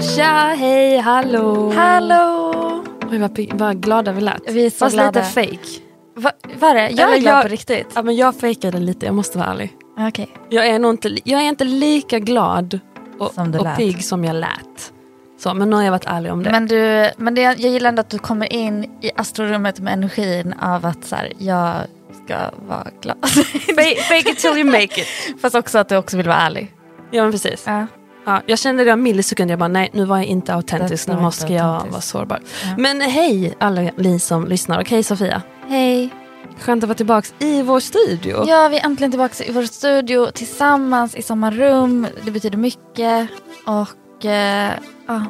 Tja, hej, hallå! Hallå! Oj, vad, vad glada vi lät. Vi är så Fast glada. lite fake. Va, var det? Jag Eller är glad jag- på riktigt. Ja, men jag fejkade lite, jag måste vara ärlig. Okej. Jag är, nog inte, jag är inte lika glad och, Som och pigg som jag lät. Så, men nu har jag varit ärlig om det. Men, du, men det, jag gillar ändå att du kommer in i astrorummet med energin av att så här, jag ska vara glad. fake, fake it till you make it. Fast också att du också vill vara ärlig. Ja men precis. Ja. Ja, jag kände det en millisekund, jag bara nej nu var jag inte autentisk, nu var måste jag autentisk. vara sårbar. Ja. Men hej alla ni som lyssnar och hej Sofia. Hej. Skönt att vara tillbaka i vår studio. Ja, vi är äntligen tillbaka i vår studio tillsammans i samma rum. Det betyder mycket. Och eh, ja,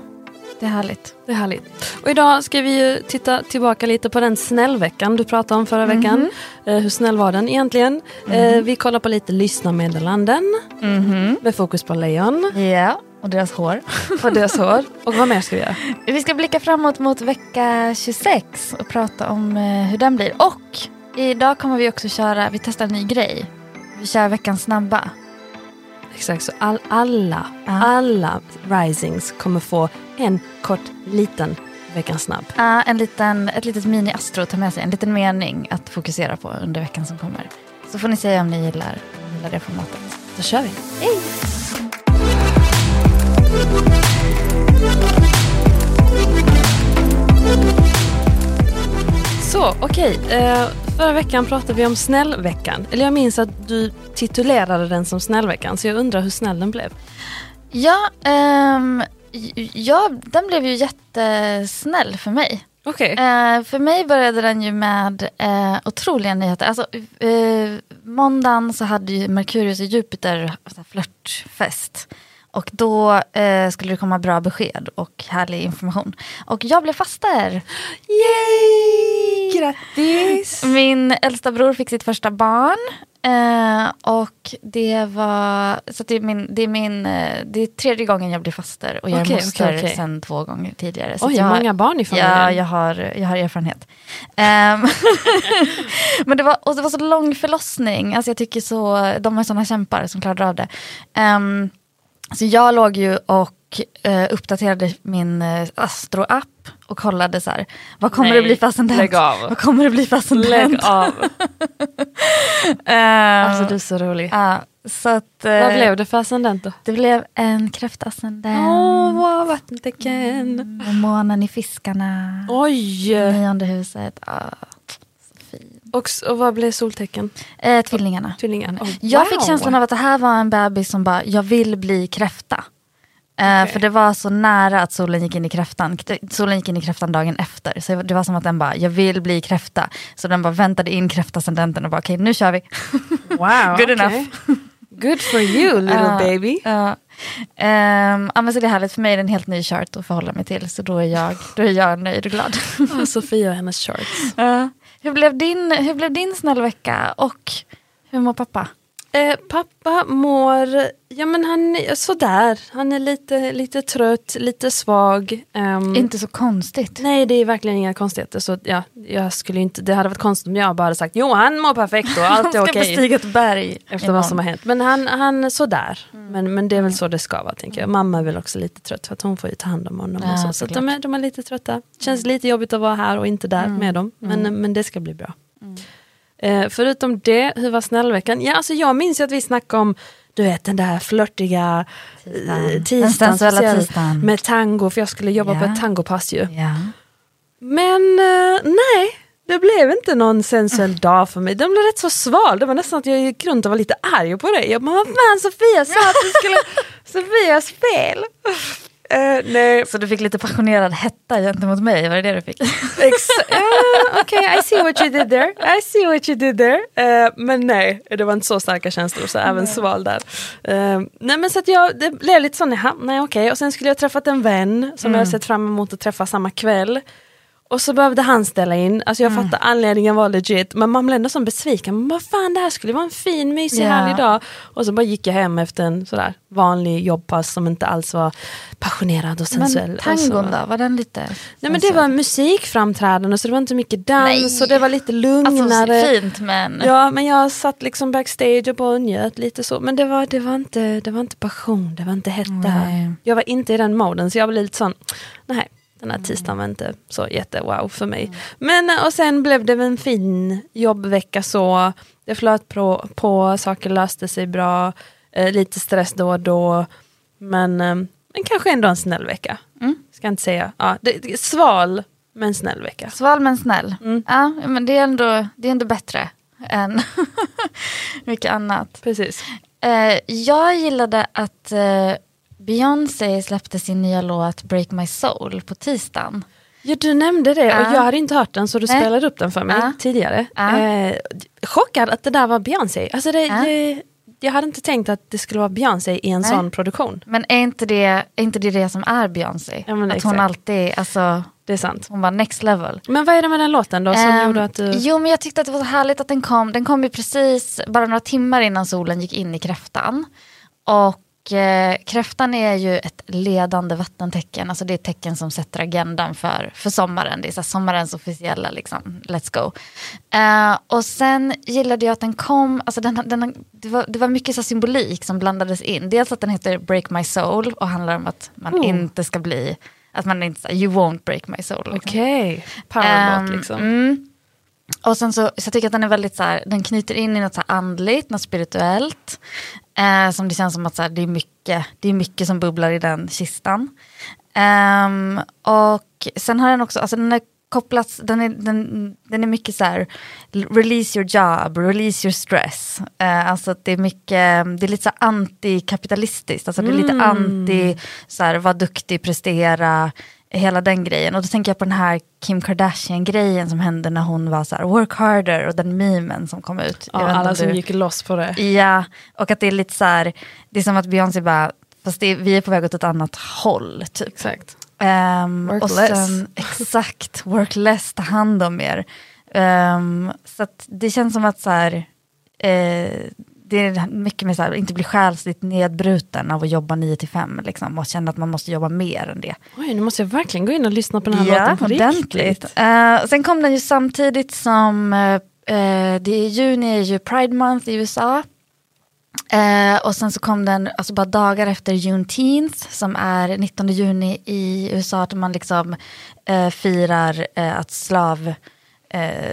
det är härligt. Det är härligt. Och idag ska vi ju titta tillbaka lite på den snällveckan du pratade om förra veckan. Eh, hur snäll var den egentligen? Eh, vi kollar på lite lyssnarmeddelanden Mhm. med fokus på lejon Ja, och deras hår. och deras hår. Och vad mer ska vi göra? Vi ska blicka framåt mot vecka 26 och prata om eh, hur den blir. Och idag kommer vi också köra, vi testar en ny grej. Vi kör veckans snabba. Exakt, så all, alla, Ja. alla risings kommer få en kort liten veckans snabb. Ja, en liten, ett litet mini-astro att ta med sig, en liten mening att fokusera på under veckan som kommer. Så får ni säga om ni gillar, gillar det formatet. Då kör vi. Så okej, eh, förra veckan pratade vi om snällveckan. Eller jag minns att du titulerade den som snällveckan så jag undrar hur snäll den blev. Ja, j- ja, den blev ju jättesnäll för mig. Okej. Eh, för mig började den ju med eh, otroliga nyheter. Alltså, eh, måndagen så hade ju Merkurius och Jupiter flörtfest. Och då eh, skulle det komma bra besked och härlig information. Och jag blev faster. Yay! Grattis! Min äldsta bror fick sitt första barn. Eh, och det var, så det är min, det är min, eh, det är tredje gången jag blir faster. Och jag Okej, är moster okej, okej. sedan två gånger tidigare. Så Oj, jag, många barn i familjen. Ja, jag har, jag har erfarenhet. Ehm, men det var, och det var så lång förlossning. Alltså jag tycker så, de är sådana kämpar som klarar av det. Ehm, så jag låg ju och eh, uppdaterade min uh, Astro-app och kollade så här, vad kommer Nej, det bli för ascendent? lägg av. Vad kommer det bli för ascendent? Lägg av. Ehm, Alltså du är så rolig. ja, så att, eh, Vad blev det för ascendent då? Det blev en kräftascendent. Åh, vad vattentecken. Och månen i fiskarna. Oj! Nionde huset. Fin. Och, och vad blev soltecken? Eh, tvillingarna. Tvillingar? Oh, Jag wow. fick känslan av att det här var en bebis som bara, jag vill bli kräfta. Eh, Okej. För det var så nära att solen gick in i kräftan. Solen gick in i kräftan dagen efter. Så det var som att den bara, jag vill bli kräfta. Så den bara väntade in kräftascendenten och bara, okej nu kör vi. Wow, Good enough. Good for you little Ja, baby. Ja. Ehm, ja, men så det är härligt, för mig är det en helt ny chart att förhålla mig till. Så då är jag, då är jag nöjd och glad. Ah, Sofia och hennes shorts. Ja hur, blev din, hur blev din snäll vecka och hur mår pappa? Eh, pappa mår, ja men han är sådär. Han är lite, lite trött, lite svag. Ehm, Inte så konstigt. Nej det är verkligen inga konstigheter. Så ja, jag skulle inte, det hade varit konstigt om jag bara hade sagt jo han mår perfekt och allt är Han ska okej. bestiga ett berg Efter vad som har hänt. Men han, han är sådär. Men, men det är väl så det ska vara tänker jag. Mamma är väl också lite trött för att hon får ju ta hand om honom. Ja, och så så de, är, de är lite trötta. Känns lite jobbigt att vara här och inte där med dem. Men, men det ska bli bra. Eh, förutom det, hur var snällveckan? Ja, alltså jag minns ju att vi snackade om du vet den där flörtiga Tisdagen. eh, tisdagen, sensuella speciellt tisdagen. med tango, för jag skulle jobba på Ja. ett tangopass ju. Ja. Men eh, nej, det blev inte någon sensuell dag för mig. Den blev rätt så sval. Det var nästan att jag gick runt och var lite arg på dig. Jag bara, vad fan Sofia sa att du skulle... Sofias fel. Eh, nej, Så du fick lite passionerad hetta gentemot mig, var det det du fick? Ex- uh, okay, I see what you did there. I see what you did there. Eh, men nej, det var inte så starka känslor så även sval där. Eh, nej men så att jag, det blev lite sån, nej okej. Och sen skulle jag träffat en vän som jag hade sett fram emot att träffa samma kväll. Och så behövde han ställa in, alltså jag fattar anledningen var legit, men man blev ändå så besviken. Men vad fan det här skulle vara en fin mysig Ja. härlig dag. Och så bara gick jag hem efter en sådär vanlig jobbpass som inte alls var passionerad och sensuell. Men tangon då, var den lite? Nej men det var musikframträdande så det var inte mycket dans Nej. och det var lite lugnare. Alltså fint men... Ja men jag satt liksom backstage och bara njöt lite så. Men det var, det var, inte, det var inte passion, det var inte hett det här. Nej. Jag var inte i den moden så jag blev lite sån, nej den här tisdagen var inte så jätte wow för mig. Men och sen blev det en fin jobbvecka så. Det flöt på, på saker löste sig bra. Eh, lite stress då och då. Men, eh, men kanske ändå en snäll vecka. Mm. Ska inte säga. Ja, det, det, sval men snäll vecka. Sval men snäll. Mm. Ja, men det är ändå, det är ändå bättre än mycket annat. Precis. Eh, jag gillade att eh, Beyoncé släppte sin nya låt Break My Soul på tisdagen. Ja du nämnde det och Ja. jag hade inte hört den så du Nej. spelade upp den för mig Ja. tidigare. Ja. Eh, chockad att det där var Beyoncé. Alltså det, det, jag hade inte tänkt att det skulle vara Beyoncé i en Nej. sån produktion. Men är inte det, är inte det det som är Beyoncé? Ja, att hon exakt. alltid, alltså, Det är sant. hon var next level. Men vad är det med den låten då som Ehm, gjorde att du... Jo men jag tyckte att det var så härligt att den kom. Den kom ju precis bara några timmar innan solen gick in i kräftan. Och eh, kräftan är ju ett ledande vattentecken. Alltså det är ett tecken som sätter agendan för, för sommaren. Det är så sommarens officiella liksom, let's go. Eh, och sen gillade jag att den kom, alltså den, den, det, var, det var mycket så symbolik som blandades in. Dels att den heter Break My Soul och handlar om att man Oh. inte ska bli, att man inte, you won't break my soul. Liksom. Okej, powerlåt Ehm, liksom. Mm. Och sen så, så jag tycker att den är väldigt så här, den knyter in i något så andligt, något spirituellt. Eh, som det känns som att så här, det, är mycket, det är mycket som bubblar i den kistan. Ehm, och sen har den också, alltså den är kopplats, den är, den, den är mycket så här, release your job, release your stress. Eh, alltså det är mycket, det är lite så antikapitalistiskt, alltså det är lite Mm. anti, så här, var duktig, prestera, hela den grejen. Och då tänker jag på den här Kim Kardashian-grejen som hände när hon var så här, work harder och den memen som kom ut. Ja, alla om som du- gick loss på det. Ja, och att det är lite så här, det är som att Beyoncé bara, fast det är, vi är på väg åt ett annat håll typ. Exakt. Um, Work och less. sen, exakt, work less, ta hand om er. Ehm, så att det känns som att så här, eh, det är mycket mer så här, inte bli själsligt nedbruten av att jobba 9 till 5 liksom, och känna att man måste jobba mer än det. Oj, nu måste jag verkligen gå in och lyssna på den här låten på ordentligt. riktigt. Eh, sen kom den ju samtidigt som, eh, det är juni är ju Pride Month i USA. Eh, och sen så kom den alltså bara dagar efter Juneteenth som är 19 juni i USA där man liksom firar att slav,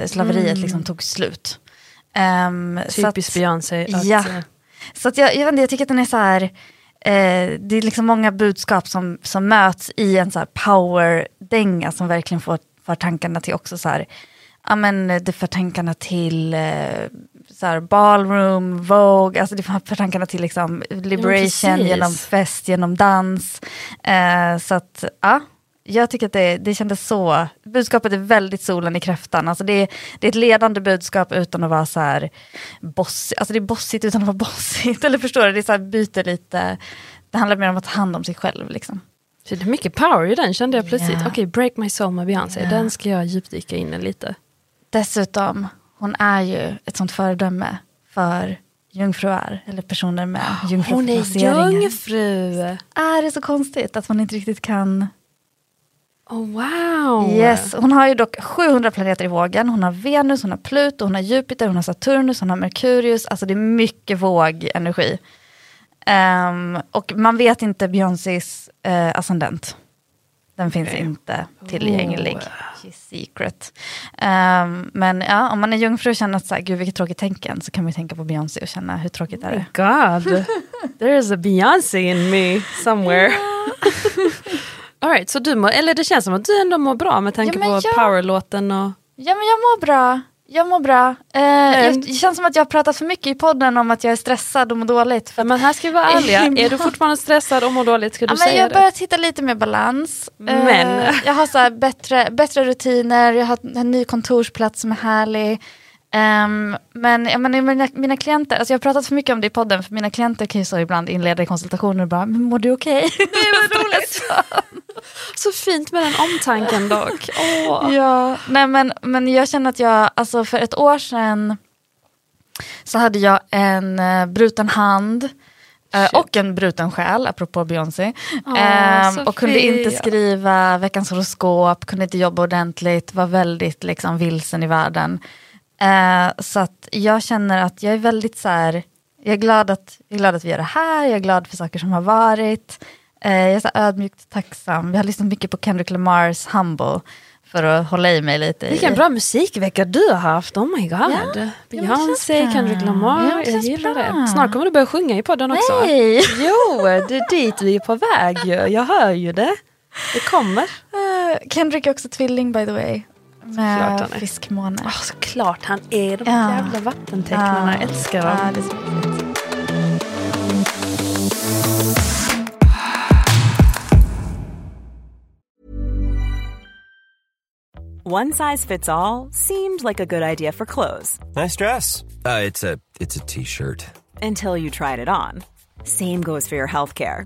slaveriet liksom tog slut. Att- Typiskt Beyoncé. Ja. eh, så att jag, jag, inte, jag tycker att den är så här, eh, det är liksom många budskap som, som möts i en så power-dänga som verkligen får, får tankarna till också så här, ja men det för tankarna till eh, så här ballroom, Vogue, alltså det för tankarna till liksom liberation precis. genom fest, genom dans. Eh, så att ja, jag tycker att det, det kändes så, budskapet är väldigt solen i kräftan, alltså det, är- det är ett ledande budskap utan att vara så här boss, alltså det är bossigt utan att vara bossigt, eller förstår du, det är så här byter lite, det handlar mer om att ta hand om sig själv liksom. Så det är mycket power i den kände jag plötsligt. Ja. Okej, Break My Soul med Beyoncé, Ja. den ska jag djupdyka in i lite. Dessutom, hon är ju ett sånt föredöme för jungfruar, eller personer med Hon är jungfruplaceringar. jungfru! Är det så konstigt att man inte riktigt kan Oh, wow! Yes, hon har ju dock 700 planeter i vågen. Hon har Venus, hon har Pluto, hon har Jupiter, hon har Saturnus, hon har Merkurius. Alltså det är mycket vågenergi. Ehm, och man vet inte Beyoncés uh, ascendent. Den finns Okej. inte tillgänglig. Oh. She's secret. Ehm, men ja, om man är jungfru och känner att så här, gud vilket tråkigt tänken så kan man tänka på Beyoncé och känna hur tråkigt är det? God, there is a Beyoncé in me somewhere. All right, så du mår, eller det känns som att du ändå mår bra med tanke Ja, men på jag- powerlåten och... Ja men jag mår bra. Jag mår bra. Eh, jag, det känns som att jag har pratat för mycket i podden om att jag är stressad och mår dåligt. För men här ska vi vara ärliga, är du fortfarande stressad och mår dåligt ska du ja, säga men jag har börjat hitta lite mer balans. Men. Eh, jag har så bättre, bättre rutiner, jag har en ny kontorsplats som är härlig. Ehm, men jag menar, mina, mina klienter, alltså jag har pratat för mycket om det i podden, för mina klienter kan ju så ibland inleda konsultationer och bara, men mår du okej? Nej, vad roligt. Så fint med den omtanken dock. Åh. Ja, nej men, men jag känner att jag, alltså för ett år sedan så hade jag en uh, bruten hand uh, och en bruten själ, apropå Beyoncé. Åh, um, och kunde inte skriva veckans horoskop, kunde inte jobba ordentligt, var väldigt liksom vilsen i världen. Uh, så att jag känner att jag är väldigt så här, jag är, glad att, jag är glad att vi gör det här, jag är glad för saker som har varit. Eh, jag är så ödmjukt tacksam. Vi har lyssnat mycket på Kendrick Lamars Humble för att hålla i mig lite. Vilken i. bra musikvecka du har haft, oh my god. Ja, Beyoncé. Kendrick Lamar, Ja, jag gillar bra. det. Snart kommer du börja sjunga i podden också. Nej! Jo, det är dit vi är på väg ju. Jag hör ju det. Det kommer. Eh, Kendrick är också tvilling by the way. Såklart Med han är. fiskmåne. Oh, såklart han är. De Ja. jävla vattentecknarna, Ja. älskar dem. Ja, det är så fint. One size fits all seemed like a good idea for clothes Nice dress. Uh, it's a it's a t-shirt. until you tried it on. Same goes for your healthcare.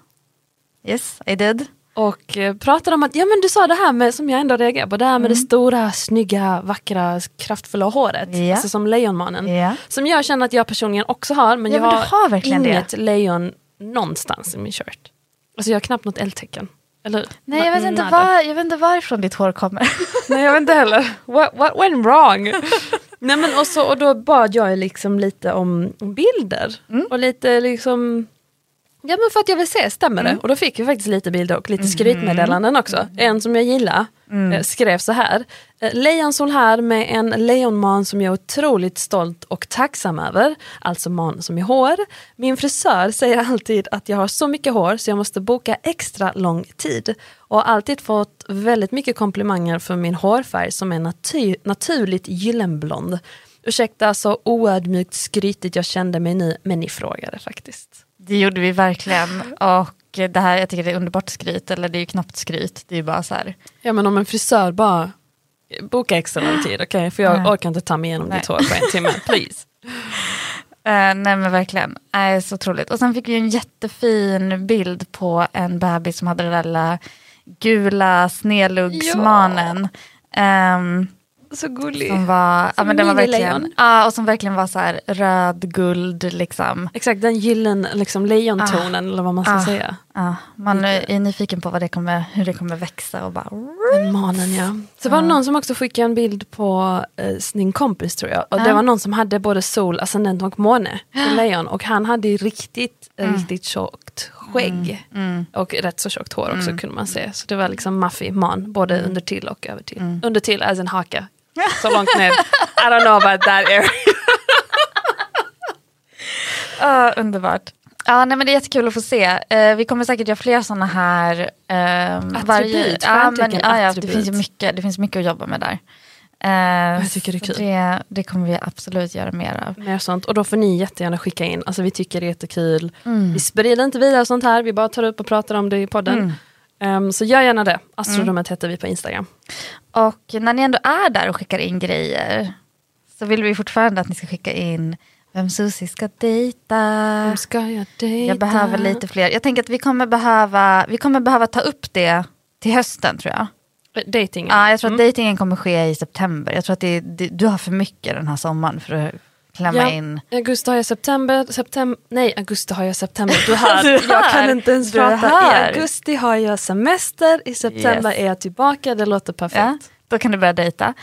Yes, I did. Och eh, pratade om att, ja men du sa det här med, som jag ändå reagerar på, det här med det stora, snygga, vackra, kraftfulla håret. Mm. Ja. Alltså som lejonmanen. Ja. Som jag känner att jag personligen också har, men Ja, jag men har, har inget lejon någonstans i min shirt. Alltså jag har knappt något eldtecken. Eller, Nej, jag vet, inte var, jag vet inte varifrån ditt hår kommer. Nej jag vet inte heller. What, what went wrong? Nej men och, så, och då bad jag liksom lite om bilder. Mm. Och lite liksom Ja men för att jag vill se, stämmer Mm. det? Och då fick vi faktiskt lite bilder och lite skrytmeddelanden också. En som jag gillar Mm. eh, skrev så här. Eh, Lejonsol här med en lejonman som jag är otroligt stolt och tacksam över. Alltså man som är hår. Min frisör säger alltid att jag har så mycket hår så jag måste boka extra lång tid. Och har alltid fått väldigt mycket komplimanger för min hårfärg som är naty- naturligt gyllenblond. Ursäkta så oödmjukt skrytigt jag kände mig nu, men ni frågade faktiskt. Det gjorde vi verkligen. Och det här, jag tycker det är underbart skryt, eller det är ju knappt skryt. Det är ju bara så här. Ja men om en frisör bara boka extra lång tid, okej? För jag Nej. orkar inte ta mig igenom Nej. ditt hår på en timme, please. Eh, nej men verkligen, äh, så otroligt. Och sen fick vi en jättefin bild på en bebis som hade den där lilla gula snedluggsmanen. Ehm, Så gullig. som var, ja, men den var verkligen, ja, och som verkligen var så här röd, guld liksom. Exakt, den gyllen liksom, lejontonen eller vad man ska Ah. säga. Ja, man är nyfiken på vad det kommer, hur det kommer växa och bara... Den manen ja. Så var det någon som också skickade en bild på eh, sin kompis tror jag. Och det Ja. var någon som hade både sol, ascendent och måne i lejon. Och han hade riktigt, Mm. riktigt tjockt skägg. Och rätt så tjockt hår Mm. också kunde man se. Så det var liksom maffig man, både under till och över till. Mm. Under till as en haka. Så långt ner. I don't know about that area. Ja, underbart. Ja, nej, men det är jättekul att få se. Eh, vi kommer säkert göra fler sådana här. Eh, Attribut, ja, men, ja, ja, det, finns mycket, det finns mycket att jobba med där. Eh, Jag tycker det är kul. Det, det kommer vi absolut göra mer av. Mer sånt. Och då får ni jättegärna skicka in. Alltså vi tycker det är jättekul. Mm. Vi sprider inte vidare sånt här. Vi bara tar upp och pratar om det i podden. Mm. Ehm, så gör gärna det. Astrorummet heter vi på Instagram. Och när ni ändå är där och skickar in grejer så vill vi fortfarande att ni ska skicka in vem Susie ska dejta. Vem ska jag dejta? Jag behöver lite fler. Jag tänker att vi kommer behöva, vi kommer behöva ta upp det till hösten tror jag. Datingen. Ja, jag tror att Mm. dejtingen kommer ske i september. Jag tror att det, det, du har för mycket den här sommaren för att klämma Ja, in. augusti har jag september, september, nej augusti har jag september, du hör, Du jag kan inte ens Du prata. hör. I augusti har jag semester, i september Yes. är jag tillbaka, det låter perfekt. Ja, då kan du börja dejta.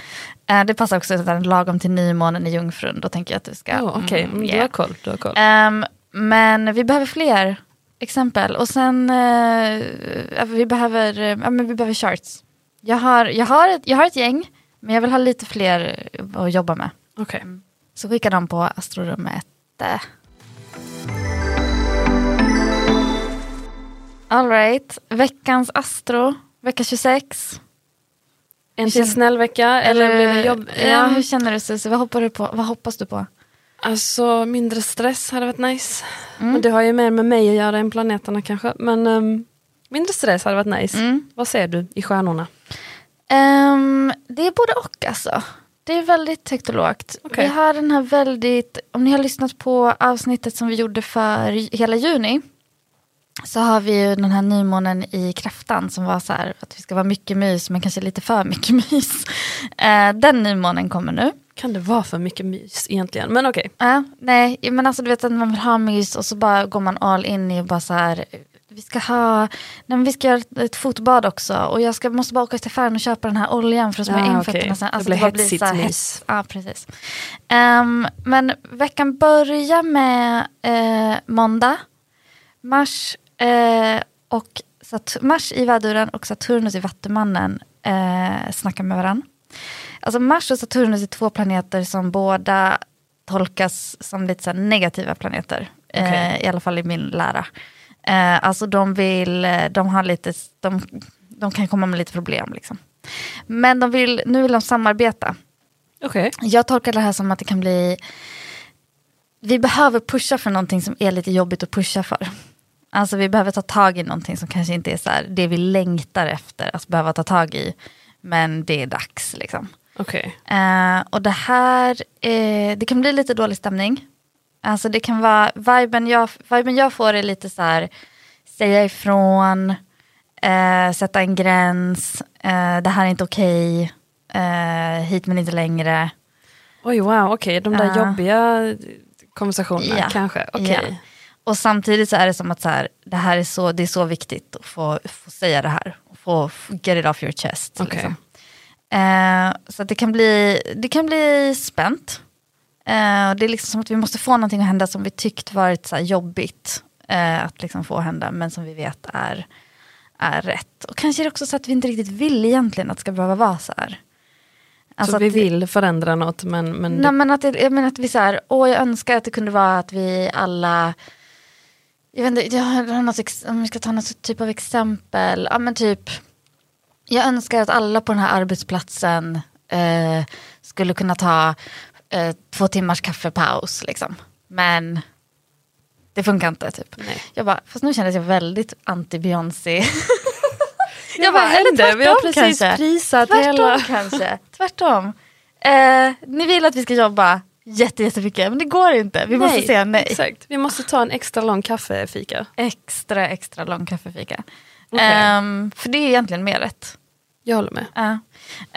Eh, det passar också att lagom till nymånen i Jungfrun. Då tänker jag att du ska... Ja, Okej, mm, mm, du yeah. har koll. Du har koll. Ehm, men vi behöver fler exempel. Och sen eh, vi, behöver, eh, ja, men vi behöver charts. Jag har, jag, har ett, jag har ett gäng, men jag vill ha lite fler att jobba med. Okej. Så skicka dem på astrorummet. All right, veckans astro, vecka 26. En till snäll vecka eller blir det jobb? Ja, Ehm, hur känner du Susie? Vad, hoppar du på? Vad hoppas du på? Alltså mindre stress hade varit nice. Mm. Men det har ju mer med mig att göra än planeterna kanske. Men ehm, mindre stress hade varit nice. Mm. Vad ser du i stjärnorna? Ehm, det är både och alltså. Det är väldigt högt och lågt. Okej. Vi har den här väldigt, om ni har lyssnat på avsnittet som vi gjorde för hela juni. Så har vi ju den här nymånen i kräftan som var så här att vi ska vara mycket mys men kanske lite för mycket mys. Eh, den nymånen kommer nu. Kan det vara för mycket mys egentligen? Men okej. Ja, nej, men alltså du vet att man vill ha mys och så bara går man all in i och bara så här. Vi ska ha, nej vi ska göra ett- fotbad också och jag ska, måste bara åka till affären och köpa den här oljan för att smörja Ah, in fötterna. Det Alltså, blir bara blir hetsigt hets- Ja, precis. Ehm, men veckan börjar med eh, måndag, Mars, eh, och Sat- Mars i väduren och Saturnus i Vattumannen eh, snackar med varandra. Alltså Mars och Saturnus är två planeter som båda tolkas som lite negativa planeter. Okej. Eh, I alla fall i min lära. Eh, alltså de vill, eh, de har lite, de, de kan komma med lite problem liksom. Men de vill, nu vill de samarbeta. Okej. Jag tolkar det här som att det kan bli, vi behöver pusha för någonting som är lite jobbigt att pusha för. Alltså vi behöver ta tag i någonting som kanske inte är så här, det vi längtar efter att behöva ta tag i. Men det är dags liksom. Okej. Eh, och det här, eh, det kan bli lite dålig stämning. Alltså det kan vara, viben jag, viben jag får är lite så här, säga ifrån, eh, sätta en gräns, eh, det här är inte okej, eh, hit men inte längre. Oj wow, okej. De där Ja. jobbiga konversationerna Ja. kanske. Okej. Ja. Och samtidigt så är det som att så här, det här är så, det är så viktigt att få, få säga det här, och få get it off your chest. Okej. Liksom. Eh, så att det kan bli, det kan bli spänt. Eh, det är liksom som att vi måste få någonting att hända som vi tyckt varit så jobbigt eh, att liksom få hända, men som vi vet är, är rätt. Och kanske är det också så att vi inte riktigt vill egentligen att det ska behöva vara så här. Alltså så vi vill förändra något men... men Nej, men att, jag menar att vi så här, åh jag önskar att det kunde vara att vi alla, jag vet inte, jag har något, om vi ska ta något typ av exempel, ja men typ, jag önskar att alla på den här arbetsplatsen eh, skulle kunna ta eh, två timmars kaffepaus liksom. Men det funkar inte typ. Nej. Jag bara, fast nu kändes jag väldigt anti-Beyoncé. Ja, vad hände? Vi har precis kanske. prisat Tvärtom hela... kanske. Tvärtom. Eh, ni vill att vi ska jobba jätte, jättemycket, men det går inte. Vi måste säga nej. Exakt, vi måste ta en extra lång kaffefika. Extra, extra lång kaffefika. Okej. Ehm, för det är egentligen mer rätt. Jag håller med. Ja.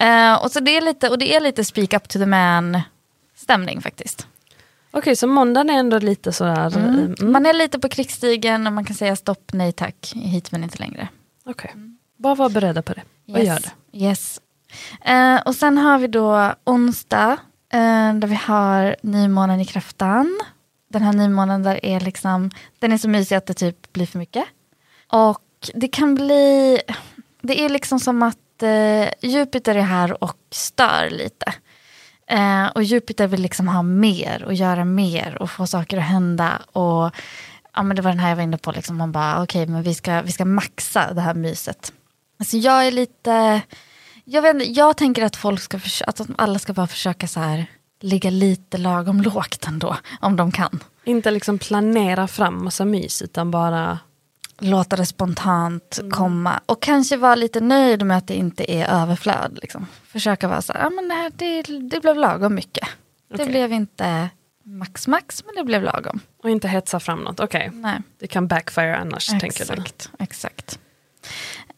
Eh, och, så det är lite, och det är lite speak up to the man stämning faktiskt. Okej, så måndagen är ändå lite sådär... Mm. Mm. Man är lite på krigsstigen och man kan säga stopp, nej tack, hit men inte längre. Okej, bara var beredda på det. Och gör det. Yes. Eh, och sen har vi då onsdag, eh, där vi har nymånen i kräftan. Den här nymånen där är liksom, den är så mysig att det typ blir för mycket. Och det kan bli, det är liksom som att eh, Jupiter är här och stör lite. Eh, och Jupiter vill liksom ha mer och göra mer och få saker att hända. Och ja, men det var den här jag var inne på, liksom, man bara okej men vi ska, vi ska maxa det här myset. Alltså jag är lite, jag, vet, inte, jag tänker att folk ska att alla ska bara försöka så här ligga lite lagom lågt ändå, om de kan. Inte liksom planera fram massa mys utan bara... Låta det spontant komma och kanske vara lite nöjd med att det inte är överflöd. Liksom. Försöka vara så här, ja men det, här, det, det blev lagom mycket. Det Okej. blev inte max max, men det blev lagom. Och inte hetsa fram något, okej. Nej, Det kan backfire annars, tänker du. exakt. exakt.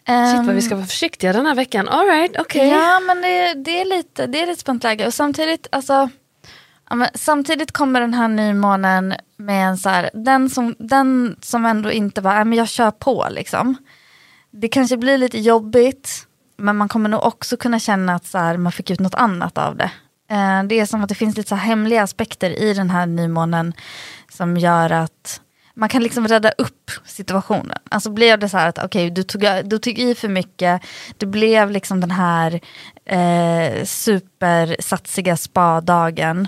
Shit vad vi ska Ehm, vara försiktiga den här veckan. All right, okej. Ja, men det, det, är lite, det är lite spänt läge. Och samtidigt, alltså, ja, men samtidigt kommer den här nymånen med en så här, den som, den som ändå inte bara, "Nej, men jag kör på liksom. Det kanske blir lite jobbigt, men man kommer nog också kunna känna att så här, man fick ut något annat av det. Eh, det är som att det finns lite så här hemliga aspekter i den här nymånen som gör att man kan liksom rädda upp situationen. Alltså blev det så här att okej, du, tog, du tog i för mycket, det blev liksom den här eh, supersatsiga spadagen.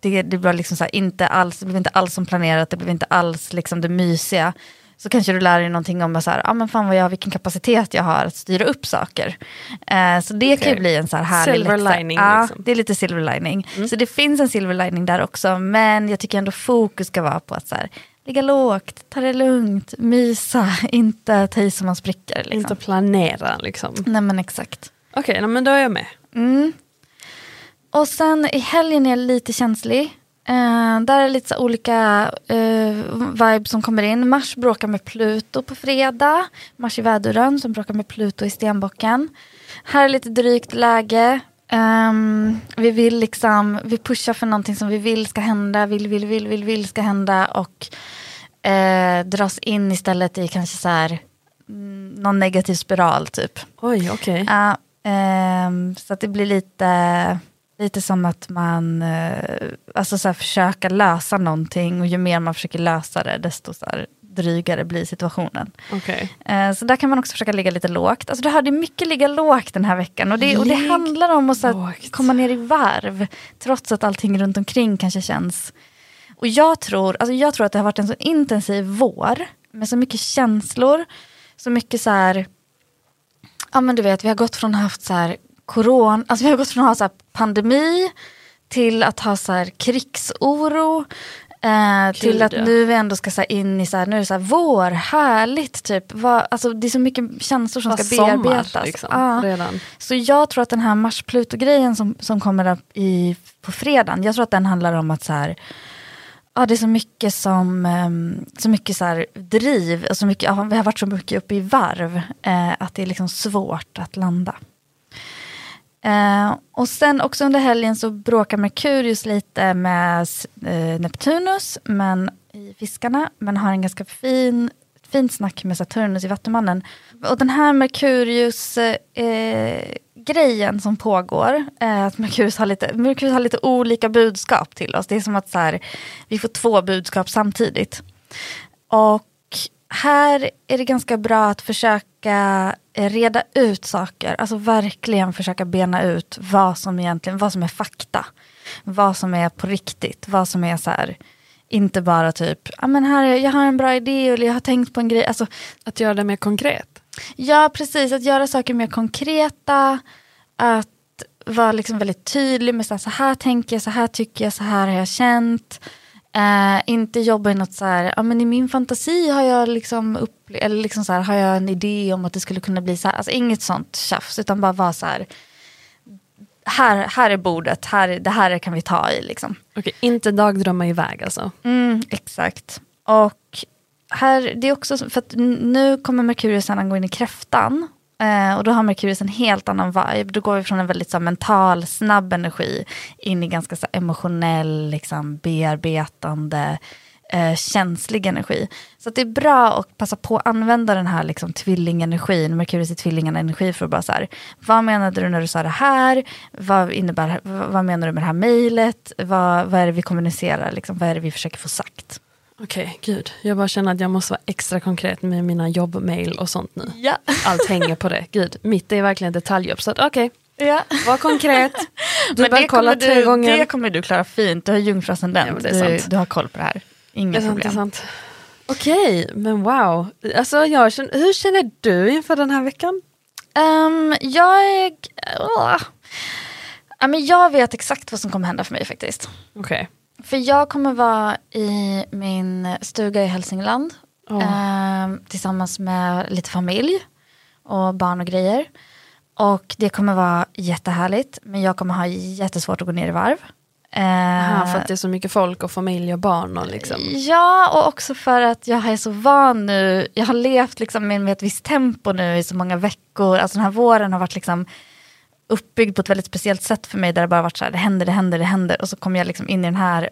Det, det blev liksom så här, inte alls, det blev inte alls som planerat, det blev inte alls liksom det mysiga. Så kanske du lär dig någonting om att så här, ah, men fan vad jag, vilken kapacitet jag har att styra upp saker. Eh, så det kan ju bli en så här härlig Silver lining, Ja, liksom. det är lite silver lining. Så det finns en silver lining där också, men jag tycker ändå fokus ska vara på att så här, ligga lågt, ta det lugnt, mysa, inte ta i som man spricker. Liksom. Inte planera liksom. Nej men exakt. Okej, nej, men då är jag med. Mm. Och sen i helgen är jag lite känslig. Eh, där är lite så olika eh, vibes som kommer in. Mars bråkar med Pluto på fredag. Mars i väduren som bråkar med Pluto i stenbocken. Här är lite drygt läge. Ehm, vi vill liksom, vi pushar för någonting som vi vill ska hända, vill, vill, vill, vill, vill ska hända och eh, dras in istället i kanske så här mm, någon negativ spiral typ. Oj, okej. Ja, ehm, så att det blir lite, lite som att man eh, alltså så här, försöker lösa någonting och ju mer man försöker lösa det desto så här, drygare blir situationen. Okej. Eh, så där kan man också försöka ligga lite lågt. Alltså du hörde mycket ligga lågt den här veckan och det, och det handlar om att så komma ner i varv trots att allting runt omkring kanske känns och jag tror, alltså jag tror att det har varit en så intensiv vår med så mycket känslor, så mycket så här, ja men du vet vi har gått från att ha haft så här corona, alltså vi har gått från att ha så här pandemi till att ha så här krigsoro. Eh, till Gud, att ja. nu vi ändå ska så här in i så här, nu är det så här vår, härligt typ. Vad- alltså, det är så mycket känslor som Vad ska sommar, bearbetas. liksom, redan. Så jag tror att den här Mars-Pluto-grejen som, som kommer upp i, på fredagen, jag tror att den handlar om att så här, ja, det är så mycket som, ehm, så mycket så här driv, så mycket, ja, vi har varit så mycket uppe i varv, eh, att det är liksom svårt att landa. Eh, och sen också under helgen så bråkar Merkurius lite med eh, Neptunus men, i fiskarna, men har en ganska fin, fint snack med Saturnus i Vattumannen. Och den här Merkurius eh, grejen som pågår, eh, att Merkurius har, lite, Merkurius har lite olika budskap till oss. Det är som att så här, vi får två budskap samtidigt. Och här är det ganska bra att försöka eh, reda ut saker, alltså verkligen försöka bena ut vad som egentligen, vad som är fakta. Vad som är på riktigt, vad som är så här, inte bara typ, ja men här, jag har en bra idé eller jag har tänkt på en grej. Alltså, Att göra det mer konkret. Ja, precis. Att göra saker mer konkreta. Att vara liksom väldigt tydlig med så här, så här tänker jag, så här tycker jag, så här har jag känt. Eh, inte jobba i något så här, ja men i min fantasi har jag liksom upple- eller liksom så här, har jag en idé om att det skulle kunna bli så här. Alltså inget sånt tjafs, utan bara vara så här, här, här är bordet, här, det här kan vi ta i liksom. Okej, inte dagdrömma iväg alltså. Mm, exakt. Och här, det är också så- för att nu kommer Merkurius sedan gå in i kräftan. Eh, och då har Merkurius en helt annan vibe. Då går vi från en väldigt så här, mental, snabb energi in i ganska så här, emotionell, liksom, bearbetande, eh, känslig energi. Så att det är bra att passa på att använda den här liksom, tvillingenergin, Merkurius i tvillingarna energi för att bara så här, vad menade du när du sa det här? Vad, innebär, vad vad menar du med det här mejlet? Vad, vad är det vi kommunicerar? Liksom? Vad är det vi försöker få sagt? Okej, gud. Jag bara känner att jag måste vara extra konkret med mina jobbmail och sånt nu. Ja. Allt hänger på det. Gud, mitt är verkligen detaljjobb. Så att okej, ja. var konkret. Men det kommer, tre du, gånger. det kommer du klara fint. Du har jungfruascendent. Ja, du, du har koll på det här. Inga Det problem. sant. Okej, men wow. Alltså, jag känner, hur känner du inför den här veckan? Ehm, jag är... Ja, men jag vet exakt vad som kommer hända för mig faktiskt. Okej. För jag kommer vara i min stuga i Hälsingland. Åh. ehm, tillsammans med lite familj och barn och grejer. Och det kommer vara jättehärligt. Men jag kommer ha jättesvårt att gå ner i varv. Eh, Aha, för att det är så mycket folk och familj och barn och liksom. Ja, och också för att jag är så van nu. Jag har levt liksom med, med ett visst tempo nu i så många veckor. Alltså den här våren har varit liksom uppbyggd på ett väldigt speciellt sätt för mig. Där det bara varit så här, det händer, det händer, det händer. Och så kommer jag liksom in i den här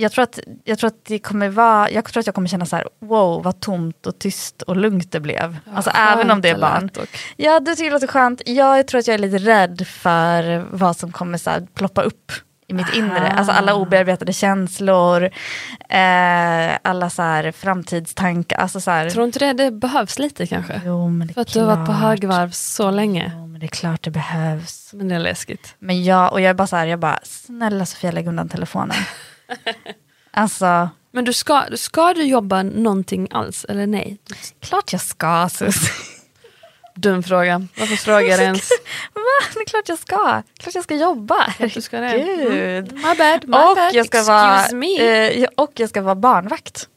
jag tror, att, jag tror att det kommer vara, jag tror att jag kommer känna så här, wow vad tomt och tyst och lugnt det blev. Ja, alltså även om det är barn. dock. Ja du tycker det låter skönt, jag tror att jag är lite rädd för vad som kommer så här, ploppa upp i mitt inre. Alltså alla obearbetade känslor, eh, alla så här framtidstankar. Alltså så här, Tror inte det, det behövs lite kanske? jo, men det För att du har varit på klart. högvarv så länge. Jo, men det är klart det behövs. Men det är läskigt. Men jag, och jag är bara så här, jag bara, snälla Sofia lägg undan telefonen. alltså, Men du ska, ska du jobba någonting alls eller nej? klart jag ska Sus. Dum fråga. Varför frågar jag ens? Va? Det är klart jag ska. Klart jag ska jobba. Du ska det? Gud. Mm. My bad, my Och bad. jag, ska vara, me. eh, och jag ska vara barnvakt.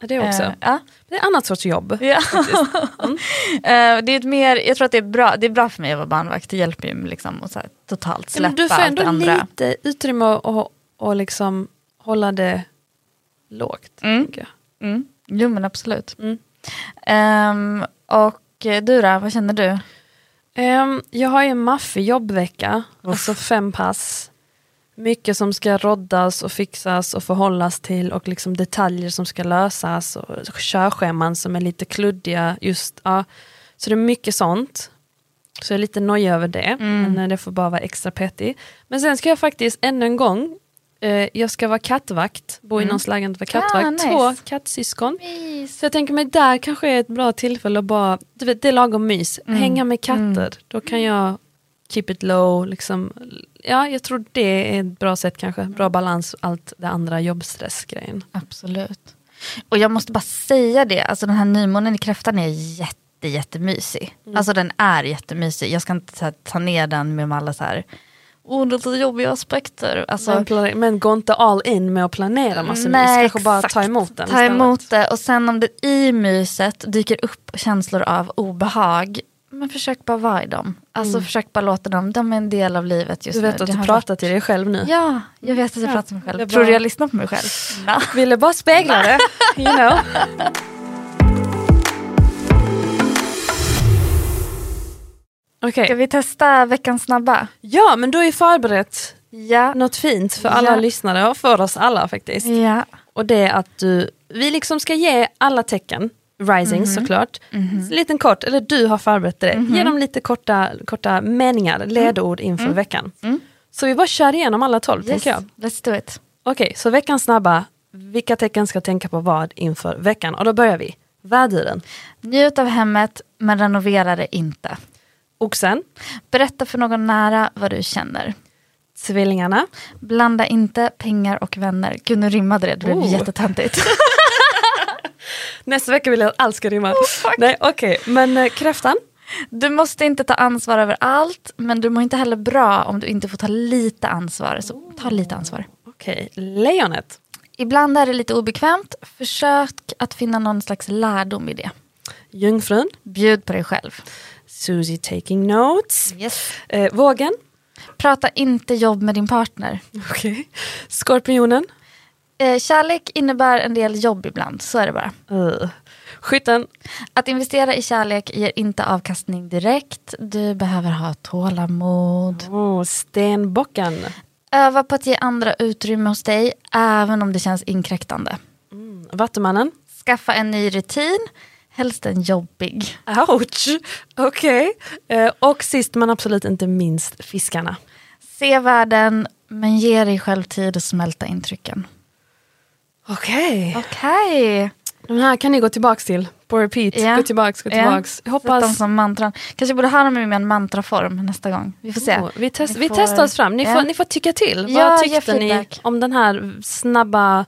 det också. Eh, ja. Det är ett annat sorts jobb. Ja. Mm. Eh, det är ett mer, jag tror att det är bra, det är bra för mig att vara barnvakt. Det hjälper ju mig liksom att så här, totalt Ja, men släppa du får allt ändå det andra. lite utrymme att och, och liksom hålla det lågt. Mm. Mm. Jo men absolut. Mm. Ehm, och du då, vad känner du? Ehm, jag har ju en maffig jobbvecka, alltså fem pass. Mycket som ska roddas och fixas och förhållas till och liksom detaljer som ska lösas och körscheman som är lite kluddiga. Just, ja. Så det är mycket sånt. Så jag är lite nojig över det, Mm. men eh, det får bara vara extra petty. Men sen ska jag faktiskt ännu en gång, eh, jag ska vara kattvakt, bo i någons lägenhet vara kattvakt. Ah, nice. Två kattsyskon. Så jag tänker mig där kanske är ett bra tillfälle att bara, du vet det är lagom mys, Mm. hänga med katter. Då kan jag keep it low, liksom. Ja jag tror det är ett bra sätt kanske, bra balans allt det andra jobbstressgrejen. Absolut. Och jag måste bara säga det, alltså den här nymånen i kräftan är jätte, jättemysig. Mm. Alltså den är jättemysig. Jag ska inte här, ta ner den med alla så här, oh, så jobbiga aspekter. Alltså, men, plane- men gå inte all in med att planera massa mys, Nej, kanske bara ta emot den Ta istället. emot det och sen om det i myset dyker upp känslor av obehag, men försök bara vara i dem. Alltså försök bara låta dem, de är en del av livet just Mm. Du vet nu. att du har pratar till dig själv nu. varit- Ja, jag vet att jag Ja, pratar till mig själv. bra. Tror du jag lyssnar på mig själv? Nej. Ville bara spegla det, you know. Okej, Ska vi testa veckans snabba? ja men då är förberett Ja. något fint för alla Ja. lyssnare och för oss alla faktiskt. Ja. Och det är att du, vi liksom ska ge alla tecken, rising såklart, en liten kort, eller du har förberett det, ge dem lite korta, korta meningar, ledord inför veckan. Mm. Så vi bara kör igenom alla tolv Yes, tänker jag. let's do it. Okej, så veckans snabba, vilka tecken ska tänka på vad inför veckan? Och då börjar vi. Värduren, Njut av hemmet, men renovera det inte. Oxen, Berätta för någon nära vad du känner. tvillingarna, Blanda inte pengar och vänner. Gud, nu rimmade det. Det blev Oh. jättetöntigt. nästa vecka vill jag att allt ska rimma. Nej okej, men eh, kräftan, Du måste inte ta ansvar över allt, men du mår inte heller bra om du inte får ta lite ansvar. Så ta lite ansvar. okej, lejonet, Ibland är det lite obekvämt. Försök att finna någon slags lärdom i det. jungfrun, Bjud på dig själv. Susie taking notes, Yes. eh, vågen, Prata inte jobb med din partner. okej, skorpionen, Eh, kärlek innebär en del jobb ibland, så är det bara. uh, skytten, Att investera i kärlek ger inte avkastning direkt. Du behöver ha tålamod. oh, stenbocken, Öva på att ge andra utrymme hos dig, även om det känns inkräktande. mm, vattumannen, Skaffa en ny rutin, helst en jobbig. ouch, okej, eh, och sist men absolut inte minst fiskarna. Se världen, men ge dig själv tid att smälta intrycken. Okej. Okej. De här kan ni gå tillbaks till. På repeat. Ja. Gå tillbaks, gå tillbaks. Sätt dem hoppas... som mantran. Kanske borde ha dem i en mantraform nästa gång. Vi får se. Oh, vi, test, vi får- testar oss fram. Ni, Ja. får, ni får tycka till. Ja, Vad tyckte ni om den här snabba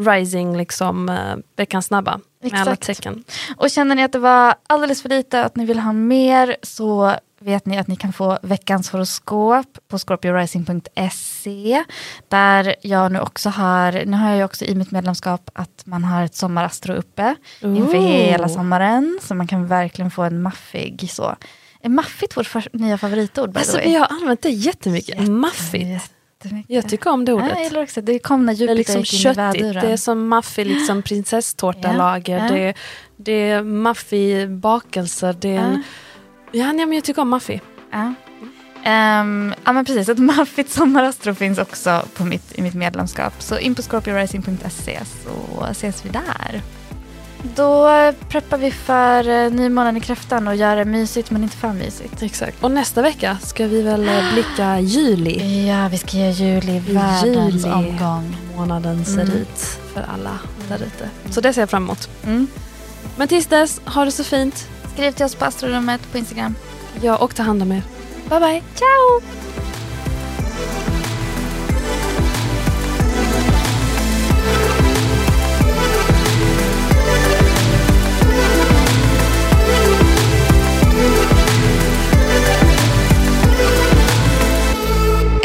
rising, liksom, eh, veckans snabba? Med alla Exakt. tecken. Och känner ni att det var alldeles för lite, att ni vill ha mer, så vet ni att ni kan få veckans horoskop på scorpiorising.se. Där jag nu också har, nu har jag ju också i mitt medlemskap att man har ett sommarastro uppe inför Ooh. hela sommaren. Så man kan verkligen få en maffig så. Är maffigt vårt nya favoritord by Alltså, the way? vi har använt det jättemycket. Maffigt. Jättemycket. Jag tycker om det ordet. Ja, jag gillar också. Det kom när Det är Jupiter liksom gick in i köttigt, väduren. det är som maffig liksom prinsesstårtalager, Ja, ja. det, är- det är maffig bakelse, det är en... Ja, nej, men jag tycker om maffig. Ja. Ehm, ja men precis, ett maffigt sommarastro finns också på mitt, i mitt medlemskap. Så in på scorpiorising.se så ses vi där. Då preppar vi för eh, nymånen i kräftan och gör det mysigt men inte för mysigt. Exakt. Och nästa vecka ska vi väl eh, blicka juli. Ja, vi ska göra juli, världens Juli. omgång. Månaden ser Mm. ut för alla där ute. Så det ser jag fram emot. Mm. Men tills dess, ha det så fint. Skriv till oss på astrorummet på Instagram. Ja, och ta hand om er. Bye bye, ciao!